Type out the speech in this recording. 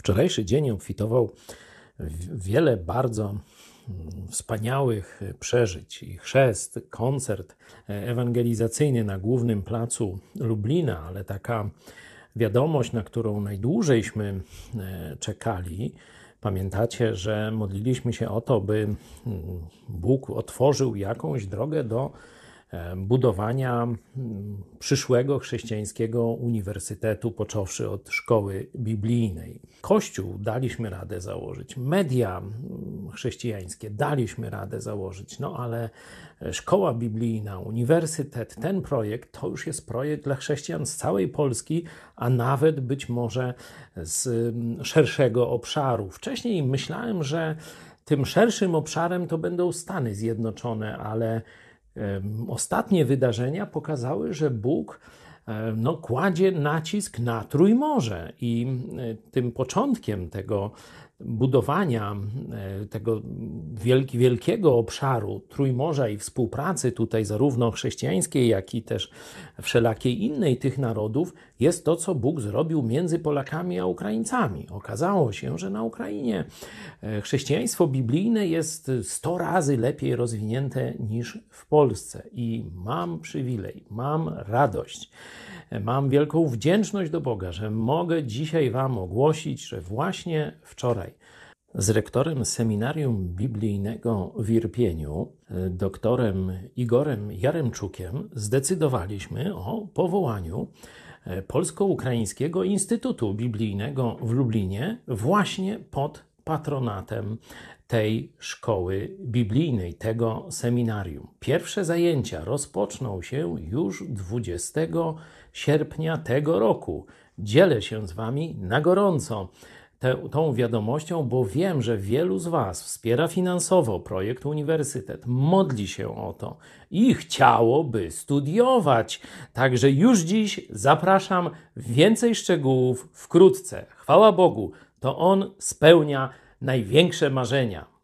Wczorajszy dzień obfitował wiele bardzo mm, wspaniałych przeżyć i chrzest, koncert ewangelizacyjny na głównym placu Lublina, ale taka wiadomość, na którą najdłużejśmy e, czekali. Pamiętacie, że modliliśmy się o to, by mm, Bóg otworzył jakąś drogę do E, budowania mm, przyszłego chrześcijańskiego uniwersytetu, począwszy od szkoły biblijnej. Kościół daliśmy radę założyć, media mm, chrześcijańskie daliśmy radę założyć, no ale szkoła biblijna, uniwersytet, ten projekt to już jest projekt dla chrześcijan z całej Polski, a nawet być może z mm, szerszego obszaru. Wcześniej myślałem, że tym szerszym obszarem to będą Stany Zjednoczone, ale Ostatnie wydarzenia pokazały, że Bóg no, kładzie nacisk na Trójmorze i tym początkiem tego budowania e, tego wielki, wielkiego obszaru Trójmorza i współpracy tutaj zarówno chrześcijańskiej, jak i też wszelakiej innej tych narodów jest to, co Bóg zrobił między Polakami a Ukraińcami. Okazało się, że na Ukrainie e, chrześcijaństwo biblijne jest sto razy lepiej rozwinięte niż w Polsce i mam przywilej, mam radość Mam wielką wdzięczność do Boga, że mogę dzisiaj Wam ogłosić, że właśnie wczoraj z rektorem seminarium biblijnego w Irpieniu, doktorem Igorem Jaremczukiem, zdecydowaliśmy o powołaniu Polsko-Ukraińskiego Instytutu Biblijnego w Lublinie właśnie pod patronatem tej szkoły biblijnej, tego seminarium. Pierwsze zajęcia rozpoczną się już 20 sierpnia tego roku. Dzielę się z Wami na gorąco te, tą wiadomością, bo wiem, że wielu z Was wspiera finansowo projekt Uniwersytet, modli się o to i chciałoby studiować. Także już dziś zapraszam więcej szczegółów wkrótce. Chwała Bogu, to On spełnia największe marzenia.